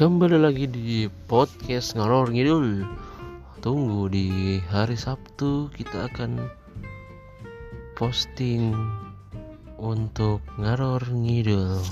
Kembali lagi di podcast ngalor ngidul. Tunggu di hari Sabtu kita akan posting untuk ngalor ngidul.